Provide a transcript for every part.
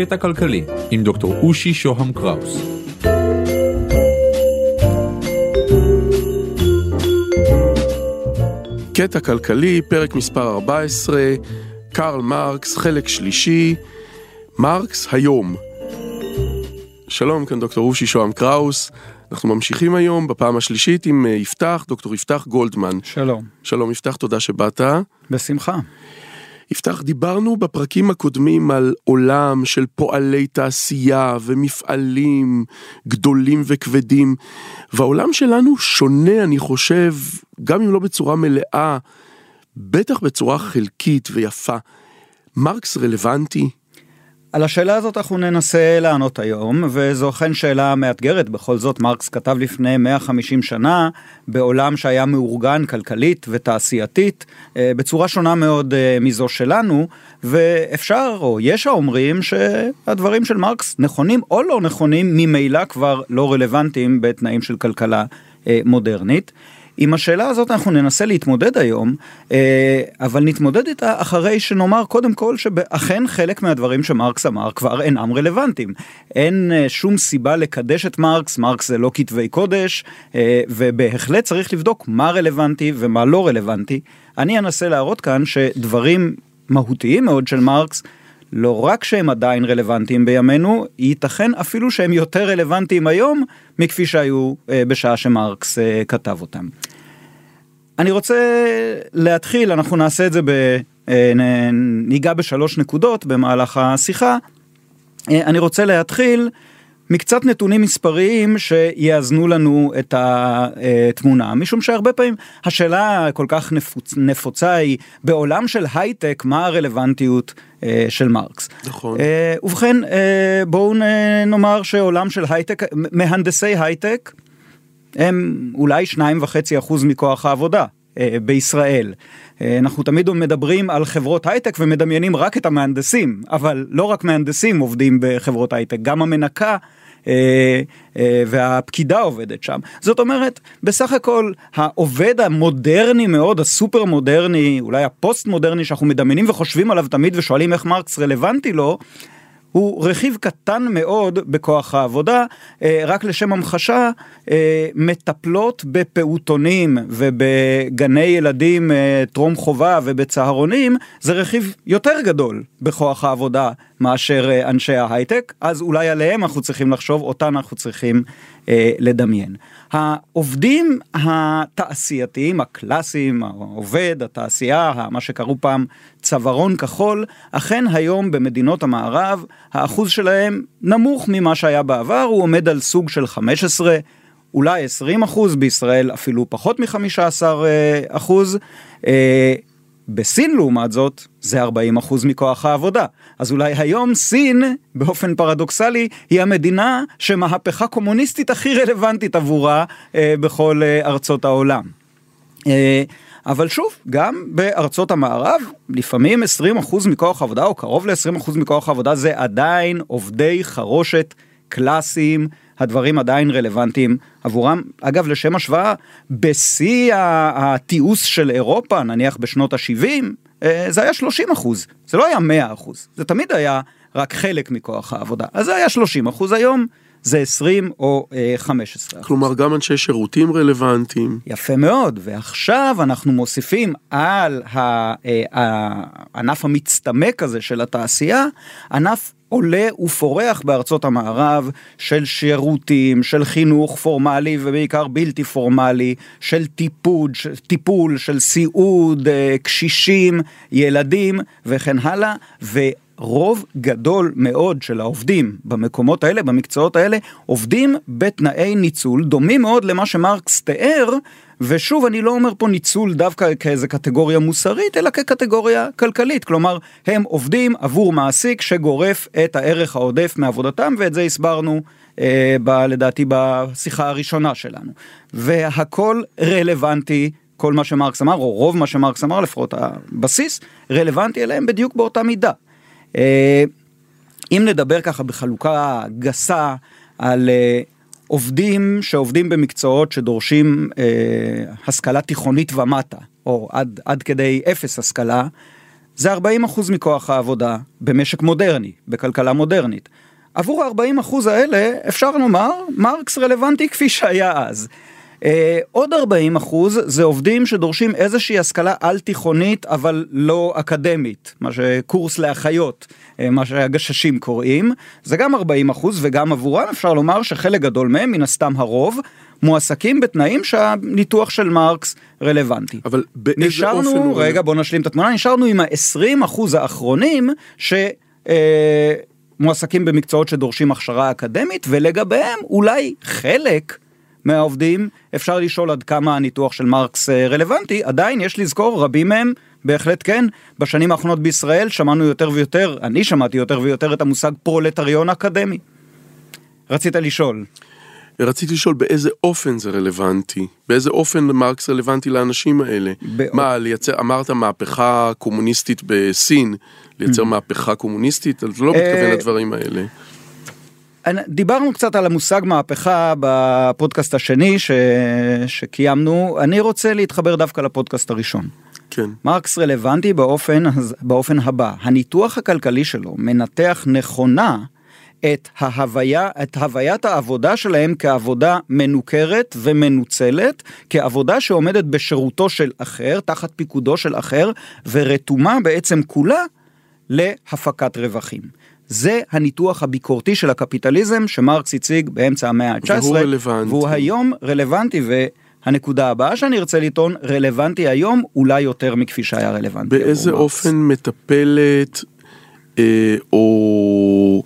קטע כלכלי עם דוקטור אושי שוהם קראוס. קטע כלכלי, פרק מספר 14, קרל מרקס, חלק שלישי, מרקס היום. שלום, כאן דוקטור אושי שוהם קראוס. אנחנו ממשיכים היום בפעם השלישית עם אה, יפתח, דוקטור יפתח גולדמן. שלום. שלום יפתח, תודה שבאת. בשמחה. יפתח, דיברנו בפרקים הקודמים על עולם של פועלי תעשייה ומפעלים גדולים וכבדים, והעולם שלנו שונה, אני חושב, גם אם לא בצורה מלאה, בטח בצורה חלקית ויפה. מרקס רלוונטי? על השאלה הזאת אנחנו ננסה לענות היום, וזו אכן שאלה מאתגרת, בכל זאת מרקס כתב לפני 150 שנה, בעולם שהיה מאורגן כלכלית ותעשייתית, אה, בצורה שונה מאוד אה, מזו שלנו, ואפשר, או יש האומרים, שהדברים של מרקס נכונים או לא נכונים, ממילא כבר לא רלוונטיים בתנאים של כלכלה אה, מודרנית. עם השאלה הזאת אנחנו ננסה להתמודד היום, אה, אבל נתמודד איתה אחרי שנאמר קודם כל שאכן חלק מהדברים שמרקס אמר כבר אינם רלוונטיים. אין אה, שום סיבה לקדש את מרקס, מרקס זה לא כתבי קודש, אה, ובהחלט צריך לבדוק מה רלוונטי ומה לא רלוונטי. אני אנסה להראות כאן שדברים מהותיים מאוד של מרקס לא רק שהם עדיין רלוונטיים בימינו, ייתכן אפילו שהם יותר רלוונטיים היום מכפי שהיו אה, בשעה שמרקס אה, כתב אותם. אני רוצה להתחיל, אנחנו נעשה את זה, ב, אה, ניגע בשלוש נקודות במהלך השיחה. אני רוצה להתחיל מקצת נתונים מספריים שיאזנו לנו את התמונה, משום שהרבה פעמים השאלה כל כך נפוצ... נפוצה היא בעולם של הייטק מה הרלוונטיות אה, של מרקס. נכון. אה, ובכן אה, בואו נאמר שעולם של הייטק, מהנדסי הייטק הם אולי שניים וחצי אחוז מכוח העבודה. בישראל. אנחנו תמיד מדברים על חברות הייטק ומדמיינים רק את המהנדסים, אבל לא רק מהנדסים עובדים בחברות הייטק, גם המנקה והפקידה עובדת שם. זאת אומרת, בסך הכל העובד המודרני מאוד, הסופר מודרני, אולי הפוסט מודרני שאנחנו מדמיינים וחושבים עליו תמיד ושואלים איך מרקס רלוונטי לו, הוא רכיב קטן מאוד בכוח העבודה, אה, רק לשם המחשה, אה, מטפלות בפעוטונים ובגני ילדים אה, טרום חובה ובצהרונים, זה רכיב יותר גדול בכוח העבודה מאשר אנשי ההייטק, אז אולי עליהם אנחנו צריכים לחשוב, אותן אנחנו צריכים לדמיין. העובדים התעשייתיים הקלאסיים, העובד, התעשייה, מה שקראו פעם צווארון כחול, אכן היום במדינות המערב האחוז שלהם נמוך ממה שהיה בעבר, הוא עומד על סוג של 15, אולי 20 אחוז, בישראל אפילו פחות מ-15 אחוז. אה, בסין לעומת זאת זה 40 אחוז מכוח העבודה. אז אולי היום סין באופן פרדוקסלי היא המדינה שמהפכה קומוניסטית הכי רלוונטית עבורה אה, בכל אה, ארצות העולם. אה, אבל שוב, גם בארצות המערב, לפעמים 20% מכוח העבודה, או קרוב ל-20% מכוח העבודה, זה עדיין עובדי חרושת קלאסיים, הדברים עדיין רלוונטיים עבורם. אגב, לשם השוואה, בשיא התיעוש של אירופה, נניח בשנות ה-70, אה, זה היה 30 אחוז, זה לא היה 100 אחוז, זה תמיד היה רק חלק מכוח העבודה. אז זה היה 30 אחוז היום. זה 20 או 15. אה, כלומר גם אנשי שירותים רלוונטיים. יפה מאוד, ועכשיו אנחנו מוסיפים על אה, הענף המצטמק הזה של התעשייה, ענף עולה ופורח בארצות המערב של שירותים, של חינוך פורמלי ובעיקר בלתי פורמלי, של טיפוד, של טיפול, של סיעוד, אה, קשישים, ילדים וכן הלאה. ו... רוב גדול מאוד של העובדים במקומות האלה, במקצועות האלה, עובדים בתנאי ניצול דומים מאוד למה שמרקס תיאר, ושוב, אני לא אומר פה ניצול דווקא כאיזה קטגוריה מוסרית, אלא כקטגוריה כלכלית. כלומר, הם עובדים עבור מעסיק שגורף את הערך העודף מעבודתם, ואת זה הסברנו אה, ב, לדעתי בשיחה הראשונה שלנו. והכל רלוונטי כל מה שמרקס אמר, או רוב מה שמרקס אמר, לפחות הבסיס, רלוונטי אליהם בדיוק באותה מידה. אה, אם נדבר ככה בחלוקה גסה על אה, עובדים שעובדים במקצועות שדורשים אה, השכלה תיכונית ומטה, או עד, עד כדי אפס השכלה, זה 40% מכוח העבודה במשק מודרני, בכלכלה מודרנית. עבור ה-40% האלה אפשר לומר מרקס רלוונטי כפי שהיה אז. Uh, עוד 40 אחוז זה עובדים שדורשים איזושהי השכלה על תיכונית אבל לא אקדמית, מה שקורס לאחיות, uh, מה שהגששים קוראים, זה גם 40 אחוז וגם עבורם אפשר לומר שחלק גדול מהם, מן הסתם הרוב, מועסקים בתנאים שהניתוח של מרקס רלוונטי. אבל באיזה נשארנו, אופן הוא... רגע בוא נשלים את התמונה, נשארנו עם ה-20 אחוז האחרונים ש... אה, מועסקים במקצועות שדורשים הכשרה אקדמית ולגביהם אולי חלק מהעובדים אפשר לשאול עד כמה הניתוח של מרקס אה, רלוונטי עדיין יש לזכור רבים מהם בהחלט כן בשנים האחרונות בישראל שמענו יותר ויותר אני שמעתי יותר ויותר את המושג פרולטריון אקדמי. רצית לשאול. רציתי לשאול באיזה אופן זה רלוונטי, באיזה אופן מרקס רלוונטי לאנשים האלה. באופ- מה, לייצר, אמרת מהפכה קומוניסטית בסין, לייצר מהפכה קומוניסטית? אתה לא מתכוון Mm. אה, לדברים האלה. דיברנו קצת על המושג מהפכה בפודקאסט השני ש... שקיימנו אני רוצה להתחבר דווקא לפודקאסט הראשון. כן. מרקס רלוונטי באופן, באופן הבא, הניתוח הכלכלי שלו מנתח נכונה את ההוויה, את הוויית העבודה שלהם כעבודה מנוכרת ומנוצלת, כעבודה שעומדת בשירותו של אחר, תחת פיקודו של אחר, ורתומה בעצם כולה להפקת רווחים. זה הניתוח הביקורתי של הקפיטליזם שמרקס הציג באמצע המאה ה-19, והוא רלוונטי. והוא היום רלוונטי והנקודה הבאה שאני ארצה לטעון רלוונטי היום אולי יותר מכפי שהיה רלוונטי. באיזה. אופן מטפלת אה, או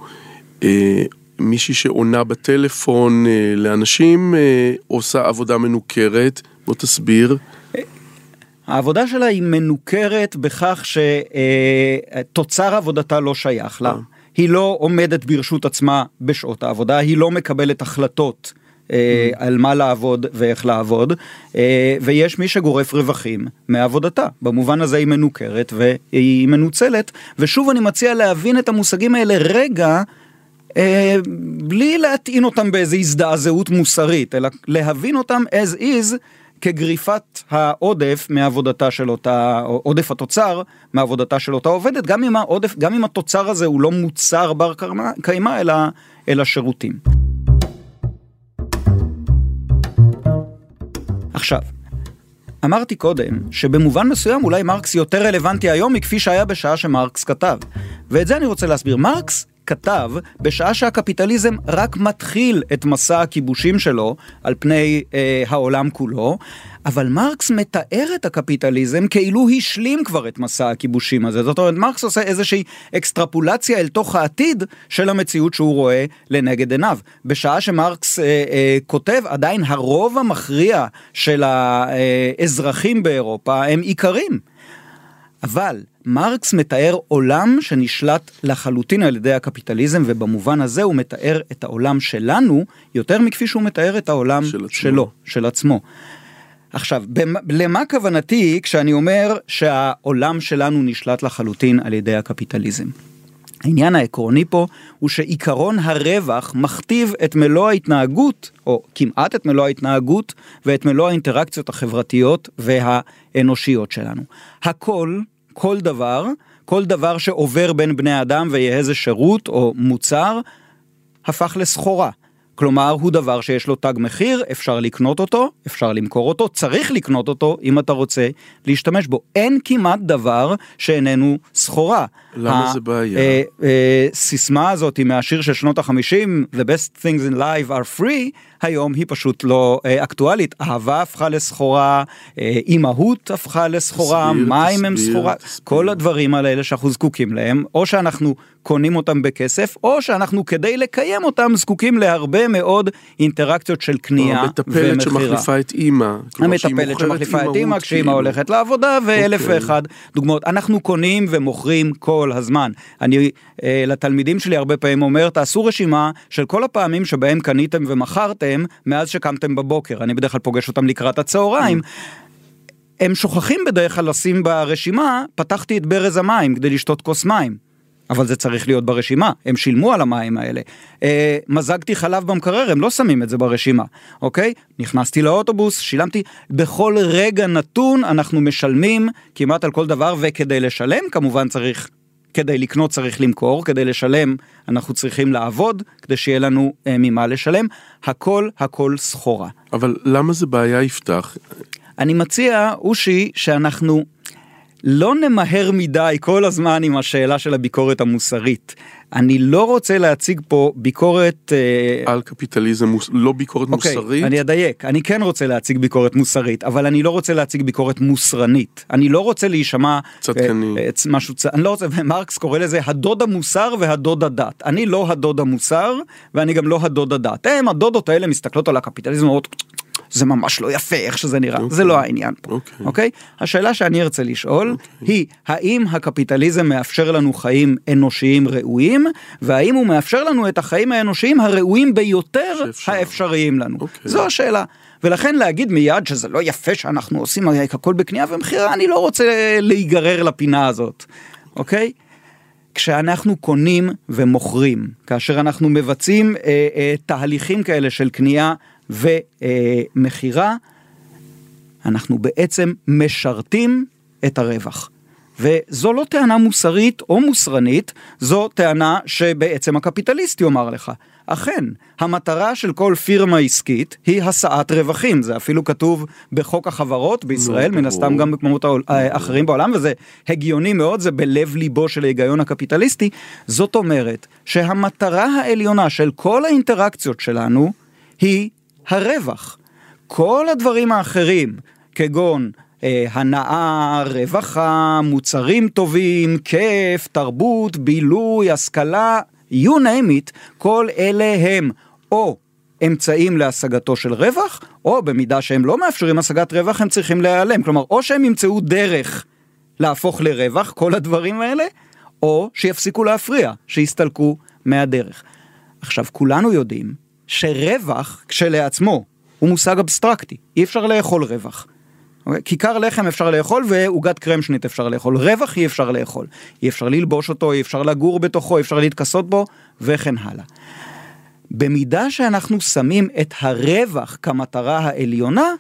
אה, מישהי שעונה בטלפון אה, לאנשים אה, עושה עבודה מנוכרת? בוא תסביר. העבודה שלה היא מנוכרת בכך שתוצר עבודתה לא שייך לה. היא לא עומדת ברשות עצמה בשעות העבודה, היא לא מקבלת החלטות. אה, על מה לעבוד ואיך לעבוד אה, ויש מי שגורף רווחים מעבודתה במובן הזה היא מנוכרת והיא מנוצלת ושוב אני מציע להבין את המושגים האלה רגע אה, בלי להטעין אותם באיזו הזדעזעות מוסרית אלא להבין אותם as is כגריפת העודף מעבודתה של אותה, או עודף התוצר מעבודתה של אותה עובדת, גם אם, העודף, גם אם התוצר הזה הוא לא מוצר בר קיימא, אלא, אלא שירותים. עכשיו, אמרתי קודם שבמובן מסוים אולי מרקס יותר רלוונטי היום מכפי שהיה בשעה שמרקס כתב. ואת זה אני רוצה להסביר. מרקס כתב בשעה שהקפיטליזם רק מתחיל את מסע הכיבושים שלו על פני אה, העולם כולו, אבל מרקס מתאר את הקפיטליזם כאילו השלים כבר את מסע הכיבושים הזה. זאת אומרת, מרקס עושה איזושהי אקסטרפולציה אל תוך העתיד של המציאות שהוא רואה לנגד עיניו. בשעה שמרקס אה, אה, כותב, עדיין הרוב המכריע של האזרחים באירופה הם איכרים. אבל מרקס מתאר עולם שנשלט לחלוטין על ידי הקפיטליזם ובמובן הזה הוא מתאר את העולם שלנו יותר מכפי שהוא מתאר את העולם של. שלו, של עצמו. עכשיו, למה כוונתי כשאני אומר שהעולם שלנו נשלט לחלוטין על ידי הקפיטליזם? העניין העקרוני פה הוא שעיקרון הרווח מכתיב את מלוא ההתנהגות, או כמעט את מלוא ההתנהגות ואת מלוא האינטראקציות החברתיות והאנושיות שלנו. הכל, כל דבר, כל דבר שעובר בין בני אדם ויהיה איזה שירות או מוצר, הפך לסחורה. כלומר, הוא דבר שיש לו תג מחיר, אפשר לקנות אותו, אפשר למכור אותו, צריך לקנות אותו אם אתה רוצה להשתמש בו. אין כמעט דבר שאיננו סחורה. למה ה- זה בעיה? אה, אה, סיסמה הזאת מהשיר של שנות החמישים, The best things in life are free, היום היא פשוט לא אה, אקטואלית. אהבה הפכה לסחורה, אה, אימהות הפכה לסחורה, תסביר, מים הם תסביר, סחורה, תסביר. כל הדברים האלה שאנחנו זקוקים להם, או שאנחנו קונים אותם בכסף, או שאנחנו כדי לקיים אותם זקוקים להרבה מאוד אינטראקציות של קנייה המטפלת ומכירה. שמחליפה את אימא. המטפלת שמחליפה את אימא כשאימא כאילו. הולכת לעבודה ואלף אוקיי. ואחד דוגמאות. אנחנו קונים ומוכרים כל הזמן. אני אה, לתלמידים שלי הרבה פעמים אומר תעשו רשימה של כל הפעמים שבהם קניתם ומכרתם מאז שקמתם בבוקר. אני בדרך כלל פוגש אותם לקראת הצהריים. הם שוכחים בדרך כלל לשים ברשימה פתחתי את ברז המים כדי לשתות כוס מים. אבל זה צריך להיות ברשימה, הם שילמו על המים האלה. אה, מזגתי חלב במקרר, הם לא שמים את זה ברשימה, אוקיי? נכנסתי לאוטובוס, שילמתי, בכל רגע נתון אנחנו משלמים כמעט על כל דבר, וכדי לשלם כמובן צריך כדי לקנות צריך למכור, כדי לשלם אנחנו צריכים לעבוד, כדי שיהיה לנו אה, ממה לשלם, הכל הכל סחורה. אבל למה זה בעיה יפתח? אני מציע, אושי, שאנחנו לא נמהר מדי כל הזמן עם השאלה של הביקורת המוסרית. אני לא רוצה להציג פה ביקורת... אה... על קפיטליזם, לא ביקורת אוקיי, מוסרית? אני אדייק, אני כן רוצה להציג ביקורת מוסרית, אבל אני לא רוצה להציג ביקורת מוסרנית. אני לא רוצה להישמע... צדקני. אה, משהו, צ... אני לא רוצה, ומרקס קורא לזה הדוד המוסר והדוד הדת. אני לא הדוד המוסר, ואני גם לא הדוד הדת. הם, הדודות האלה מסתכלות על הקפיטליזם ואומרות... זה ממש לא יפה איך שזה נראה, okay. זה אוקיי. לא העניין פה, אוקיי? Okay. אוקיי? Okay? השאלה שאני ארצה לשאול okay. היא, האם הקפיטליזם מאפשר לנו חיים אנושיים ראויים, והאם הוא מאפשר לנו את החיים האנושיים הראויים ביותר שאפשר. האפשריים לנו? Okay. זו השאלה. ולכן להגיד מיד שזה לא יפה שאנחנו עושים הכל בקנייה ומכירה, אני לא רוצה להיגרר לפינה הזאת, אוקיי? כשאנחנו קונים ומוכרים, כאשר אנחנו מבצעים אה, אה, תהליכים כאלה של קנייה ומכירה, אנחנו בעצם משרתים את הרווח. וזו לא טענה מוסרית או מוסרנית, זו טענה שבעצם הקפיטליסט יאמר לך. אכן, המטרה של כל פירמה עסקית היא השאת רווחים, זה אפילו כתוב בחוק החברות בישראל, מן הסתם גם במקומות האחרים בעולם, וזה הגיוני מאוד, זה בלב ליבו של ההיגיון הקפיטליסטי. זאת אומרת שהמטרה העליונה של כל האינטראקציות שלנו היא הרווח. כל הדברים האחרים, כגון אה, הנאה, רווחה, מוצרים טובים, כיף, תרבות, בילוי, השכלה, you name it, כל אלה הם או אמצעים להשגתו של רווח, או במידה שהם לא מאפשרים השגת רווח הם צריכים להיעלם. כלומר, או שהם ימצאו דרך להפוך לרווח, כל הדברים האלה, או שיפסיקו להפריע, שיסתלקו מהדרך. עכשיו, כולנו יודעים שרווח כשלעצמו הוא מושג אבסטרקטי, אי אפשר לאכול רווח. אוקיי? כיכר לחם אפשר לאכול ועוגת קרמשנית אפשר לאכול, רווח אי אפשר לאכול, אי אפשר ללבוש אותו, אי אפשר לגור בתוכו, אי אפשר להתכסות בו וכן הלאה. במידה שאנחנו שמים את הרווח כמטרה העליונה,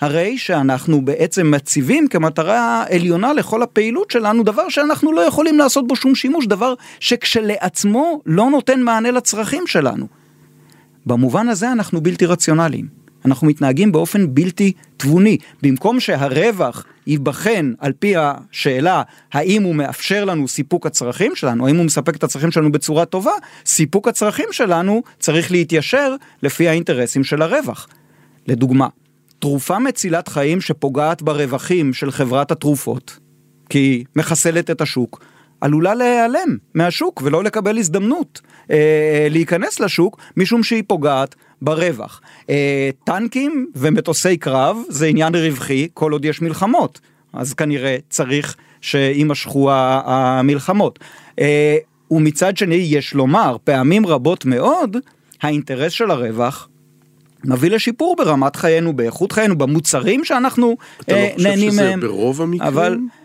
הרי שאנחנו בעצם מציבים כמטרה עליונה לכל הפעילות שלנו דבר שאנחנו לא יכולים לעשות בו שום שימוש, דבר שכשלעצמו לא נותן מענה לצרכים שלנו. במובן הזה אנחנו בלתי רציונליים. אנחנו מתנהגים באופן בלתי תבוני. במקום שהרווח ייבחן על פי השאלה האם הוא מאפשר לנו סיפוק הצרכים שלנו, האם הוא מספק את הצרכים שלנו בצורה טובה, סיפוק הצרכים שלנו צריך להתיישר לפי האינטרסים של הרווח. לדוגמה, תרופה מצילת חיים שפוגעת ברווחים של חברת התרופות, כי היא מחסלת את השוק, עלולה להיעלם מהשוק ולא לקבל הזדמנות אה, להיכנס לשוק משום שהיא פוגעת ברווח. אה, טנקים ומטוסי קרב זה עניין רווחי כל עוד יש מלחמות, אז כנראה צריך שיימשכו המלחמות. אה, ומצד שני יש לומר פעמים רבות מאוד האינטרס של הרווח מביא לשיפור ברמת חיינו, באיכות חיינו, במוצרים שאנחנו אה, נהנים מהם. אתה לא חושב שזה ברוב המקרים? אבל אה,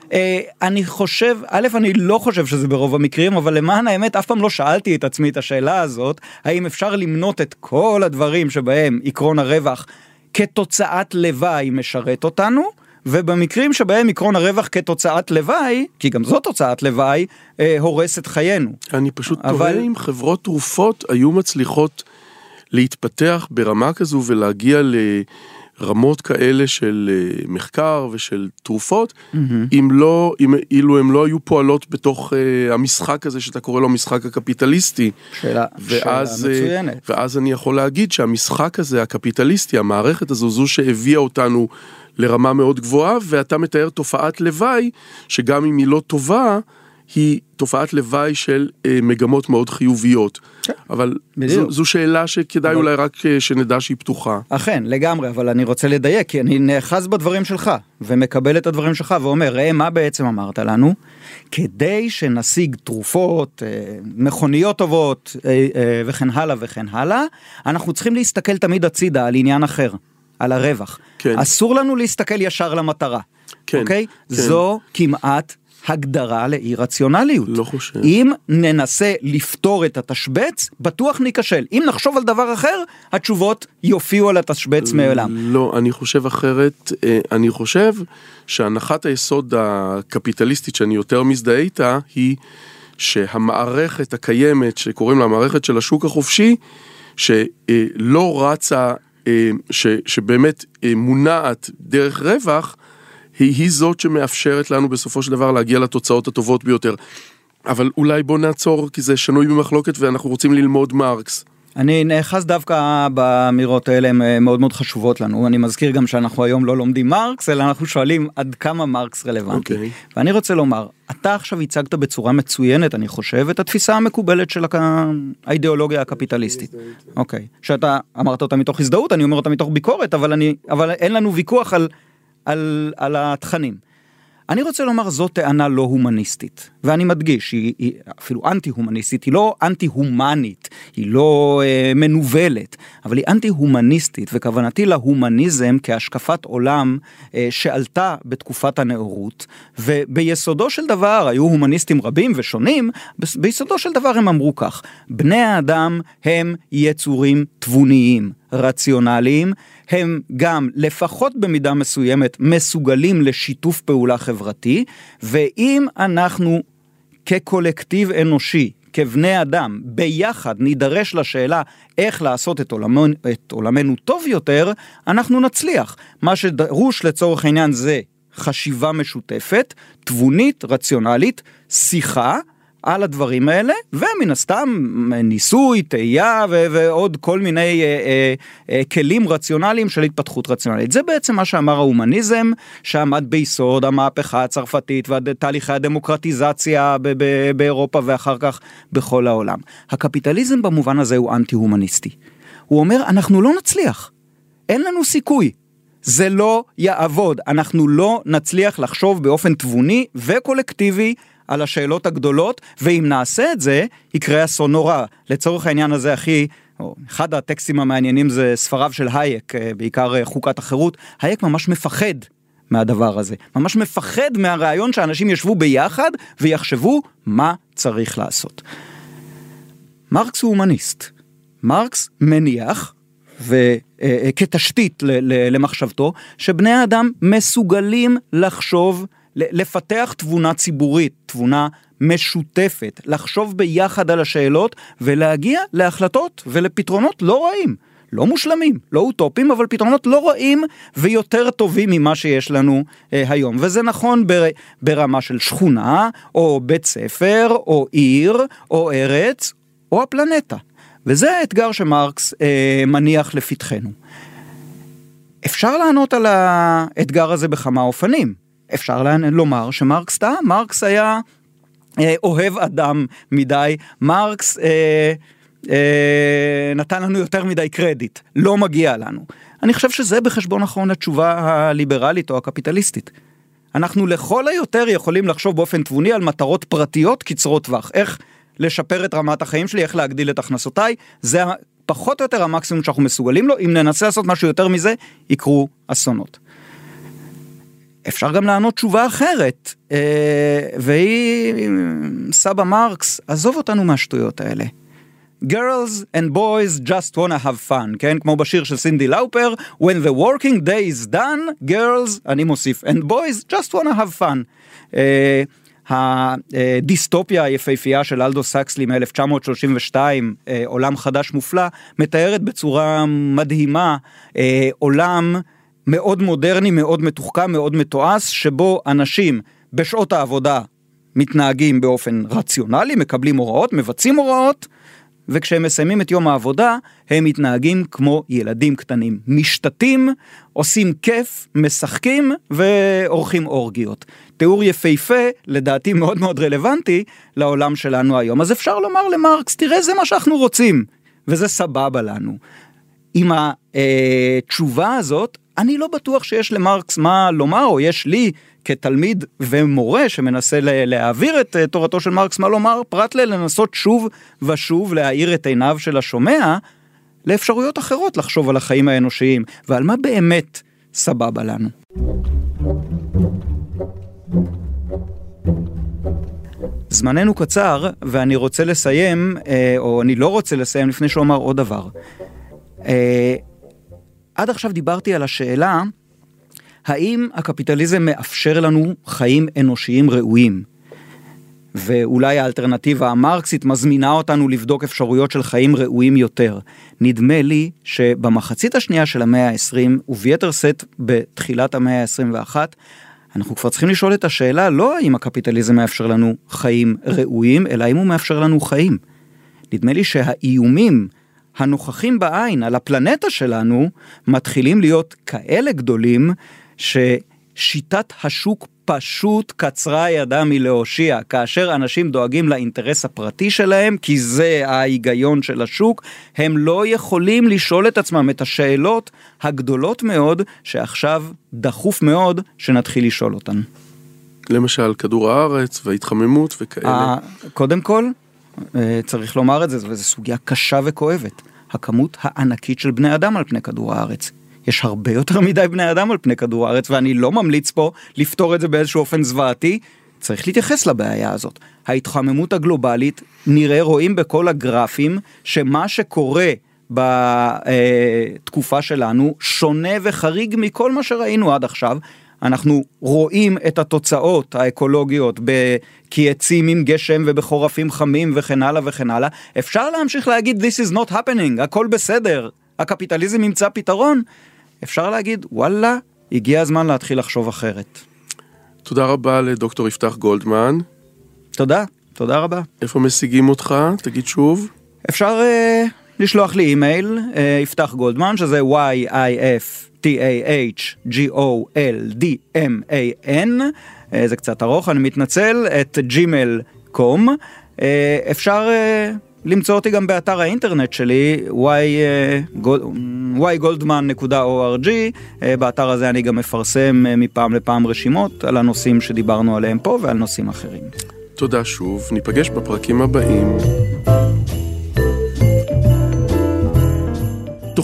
אני חושב, א', אני לא חושב שזה ברוב המקרים, אבל למען האמת אף פעם לא שאלתי את עצמי את השאלה הזאת, האם אפשר למנות את כל הדברים שבהם עקרון הרווח כתוצאת לוואי משרת אותנו, ובמקרים שבהם עקרון הרווח כתוצאת לוואי, כי גם זו תוצאת לוואי, אה, הורס את חיינו. אני פשוט אבל... תוהה אם חברות תרופות היו מצליחות להתפתח ברמה כזו ולהגיע ל... רמות כאלה של אה, מחקר ושל תרופות, mm-hmm. אם לא, אם, אילו הם לא היו פועלות בתוך uh, המשחק הזה שאתה קורא לו המשחק הקפיטליסטי. שאלה, ואז, שאלה אה, מצוינת. ואז אני יכול להגיד שהמשחק הזה, הקפיטליסטי, המערכת הזו, זו שהביאה אותנו לרמה מאוד גבוהה, ואתה מתאר תופעת לוואי, שגם אם היא לא טובה, היא תופעת לוואי של אה, מגמות מאוד חיוביות. כן, אבל זו, זו שאלה שכדאי אבל... אולי רק אה, שנדע שהיא פתוחה. אכן, לגמרי, אבל אני רוצה לדייק, כי אני נאחז בדברים שלך, ומקבל את הדברים שלך, ואומר, ראה, מה בעצם אמרת לנו? כדי שנשיג תרופות, אה, מכוניות טובות, אה, אה, וכן הלאה וכן הלאה, אנחנו צריכים להסתכל תמיד הצידה על עניין אחר, על הרווח. כן. אסור לנו להסתכל ישר למטרה. כן, אוקיי? כן. זו כמעט הגדרה לאי רציונליות. לא חושב. אם ננסה לפתור את התשבץ, בטוח ניכשל. אם נחשוב על דבר אחר, התשובות יופיעו על התשבץ מעולם. לא, אני חושב אחרת. אה, אני חושב שהנחת היסוד הקפיטליסטית שאני יותר מזדהה איתה, היא שהמערכת הקיימת, שקוראים לה מערכת של השוק החופשי, שלא רצה, אה, ש, שבאמת אה, מונעת דרך רווח, היא, היא זאת שמאפשרת לנו בסופו של דבר להגיע לתוצאות הטובות ביותר. אבל אולי בוא נעצור, כי זה שנוי במחלוקת ואנחנו רוצים ללמוד מרקס. אני נאחז דווקא באמירות האלה, הן אה, מאוד מאוד חשובות לנו. אני מזכיר גם שאנחנו היום לא לומדים מרקס, אלא אנחנו שואלים עד כמה מרקס רלוונטי. Okay. אוקיי. ואני רוצה לומר, אתה עכשיו הצגת בצורה מצוינת, אני חושב, את התפיסה המקובלת של האידיאולוגיה הקפיטליסטית. אוקיי. Okay. שאתה אמרת אותה מתוך הזדהות, אני אומר אותה מתוך ביקורת, אבל, אני, אבל אין לנו ויכוח על, על, על התכנים. אני רוצה לומר זו טענה לא הומניסטית, ואני מדגיש, היא, היא אפילו אנטי הומניסטית, היא לא אנטי הומנית, היא לא אה, מנוולת, אבל היא אנטי הומניסטית, וכוונתי להומניזם כהשקפת עולם אה, שעלתה בתקופת הנאורות, וביסודו של דבר היו הומניסטים רבים ושונים, ביסודו של דבר הם אמרו כך, בני האדם הם יצורים תבוניים, רציונליים, הם גם לפחות במידה מסוימת מסוגלים לשיתוף פעולה חברתי, ואם אנחנו כקולקטיב אנושי, כבני אדם, ביחד נידרש לשאלה איך לעשות את עולמנו, את עולמנו טוב יותר, אנחנו נצליח. מה שדרוש לצורך העניין זה חשיבה משותפת, תבונית, רציונלית, שיחה, על הדברים האלה, ומן הסתם ניסוי, תהייה ועוד כל מיני אה, אה, אה, כלים רציונליים של התפתחות רציונלית. זה בעצם מה שאמר ההומניזם, שעמד ביסוד המהפכה הצרפתית ותהליכי הדמוקרטיזציה באירופה ואחר כך בכל העולם. הקפיטליזם במובן הזה הוא אנטי-הומניסטי. הוא אומר, אנחנו לא נצליח, אין לנו סיכוי. זה לא יעבוד, אנחנו לא נצליח לחשוב באופן תבוני וקולקטיבי על השאלות הגדולות, ואם נעשה את זה, יקרה אסון נורא. לצורך העניין הזה הכי... אחד הטקסטים המעניינים זה ספריו של הייק, אה, בעיקר אה, חוקת החירות. הייק ממש מפחד מהדבר הזה. ממש מפחד מהרעיון שאנשים ישבו ביחד ויחשבו מה צריך לעשות. מרקס הוא הומניסט. מרקס מניח, וכתשתית אה, למחשבתו, שבני האדם מסוגלים לחשוב לפתח תבונה ציבורית, תבונה משותפת, לחשוב ביחד על השאלות ולהגיע להחלטות ולפתרונות לא רעים. לא מושלמים, לא אוטופיים, אבל פתרונות לא רעים ויותר טובים ממה שיש לנו אה, היום. וזה נכון בר, ברמה של שכונה, או בית ספר, או עיר, או ארץ, או הפלנטה. וזה האתגר שמרקס אה, מניח לפתחנו. אפשר לענות על האתגר הזה בכמה אופנים. אפשר לומר שמרקס טעה, מרקס היה אה, אוהב אדם מדי, מרקס אה, אה, נתן לנו יותר מדי קרדיט, לא מגיע לנו. אני חושב שזה בחשבון אחרון התשובה הליברלית או הקפיטליסטית. אנחנו לכל היותר יכולים לחשוב באופן תבוני על מטרות פרטיות קצרות טווח, איך לשפר את רמת החיים שלי, איך להגדיל את הכנסותיי, זה פחות או יותר המקסימום שאנחנו מסוגלים לו, אם ננסה לעשות משהו יותר מזה, יקרו אסונות. אפשר גם לענות תשובה אחרת, אה, והיא סבא מרקס, עזוב אותנו מהשטויות האלה. Girls and boys just wanna have fun, כן? כמו בשיר של סינדי לאופר, When the working day is done, girls, אני מוסיף, and boys just wanna have fun. Uh, הדיסטופיה היפהפייה של אלדו סקסלי מ-1932, uh, עולם חדש מופלא, מתארת בצורה מדהימה uh, עולם מאוד מודרני, מאוד מתוחכם, מאוד מתועש, שבו אנשים בשעות העבודה מתנהגים באופן רציונלי, מקבלים הוראות, מבצעים הוראות, וכשהם מסיימים את יום העבודה, הם מתנהגים כמו ילדים קטנים. משתתים, עושים כיף, משחקים ועורכים אורגיות. תיאור יפהפה, לדעתי מאוד מאוד רלוונטי, לעולם שלנו היום. אז אפשר לומר למרקס, תראה, זה מה שאנחנו רוצים, וזה סבבה לנו. עם התשובה הזאת, אני לא בטוח שיש למרקס מה לומר, או יש לי כתלמיד ומורה שמנסה להעביר את אה, תורתו של מרקס מה לומר, פרט ללנסות שוב ושוב להאיר את עיניו של השומע לאפשרויות אחרות לחשוב על החיים האנושיים ועל מה באמת סבבה לנו. זמננו קצר, ואני רוצה לסיים, אה, או אני לא רוצה לסיים לפני שאומר עוד דבר. עד עכשיו דיברתי על השאלה, האם הקפיטליזם מאפשר לנו חיים אנושיים ראויים? ואולי האלטרנטיבה המרקסית מזמינה אותנו לבדוק אפשרויות של חיים ראויים יותר. נדמה לי שבמחצית השנייה של המאה ה-20, וביתר שאת בתחילת המאה ה-21, אנחנו כבר צריכים לשאול את השאלה לא האם הקפיטליזם מאפשר לנו חיים ראויים, אלא האם הוא מאפשר לנו חיים. נדמה לי שהאיומים הנוכחים בעין על הפלנטה שלנו מתחילים להיות כאלה גדולים ששיטת השוק פשוט קצרה ידה מלהושיע, כאשר אנשים דואגים לאינטרס הפרטי שלהם, כי זה ההיגיון של השוק, הם לא יכולים לשאול את עצמם את השאלות הגדולות מאוד, שעכשיו דחוף מאוד שנתחיל לשאול אותן. למשל כדור הארץ וההתחממות וכאלה. אה, קודם כל, צריך לומר את זה, וזו סוגיה קשה וכואבת. הכמות הענקית של בני אדם על פני כדור הארץ. יש הרבה יותר מדי בני אדם על פני כדור הארץ, ואני לא ממליץ פה לפתור את זה באיזשהו אופן זוועתי. צריך להתייחס לבעיה הזאת. ההתחממות הגלובלית, נראה, רואים בכל הגרפים, שמה שקורה בתקופה שלנו שונה וחריג מכל מה שראינו עד עכשיו. אנחנו רואים את התוצאות האקולוגיות בקייצים עם גשם ובחורפים חמים וכן הלאה וכן הלאה. אפשר להמשיך להגיד This is not happening, הכל בסדר, הקפיטליזם ימצא פתרון. אפשר להגיד וואלה, הגיע הזמן להתחיל לחשוב אחרת. תודה רבה לדוקטור יפתח גולדמן. תודה, תודה רבה. איפה משיגים אותך? תגיד שוב. אפשר uh, לשלוח לי אימייל, uh, יפתח גולדמן, שזה y-i-f-t-a-h-g-o-l-d-m-a-n, uh, זה קצת ארוך, אני מתנצל, את gmail.com. Uh, אפשר uh, למצוא אותי גם באתר האינטרנט שלי, ygoldman.org, באתר הזה אני גם מפרסם מפעם לפעם רשימות על הנושאים שדיברנו עליהם פה ועל נושאים אחרים. תודה שוב, ניפגש בפרקים הבאים.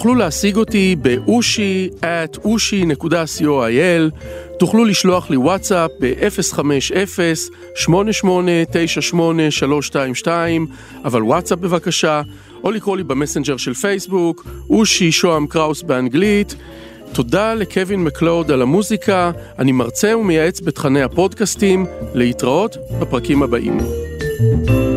תוכלו להשיג אותי באושי at אושי.co.il תוכלו לשלוח לי וואטסאפ ב-050-8898-322, אבל וואטסאפ בבקשה, או לקרוא לי במסנג'ר של פייסבוק, אושי שוהם קראוס באנגלית. תודה לקווין מקלוד על המוזיקה, אני מרצה ומייעץ בתכני הפודקאסטים, להתראות בפרקים הבאים. thank you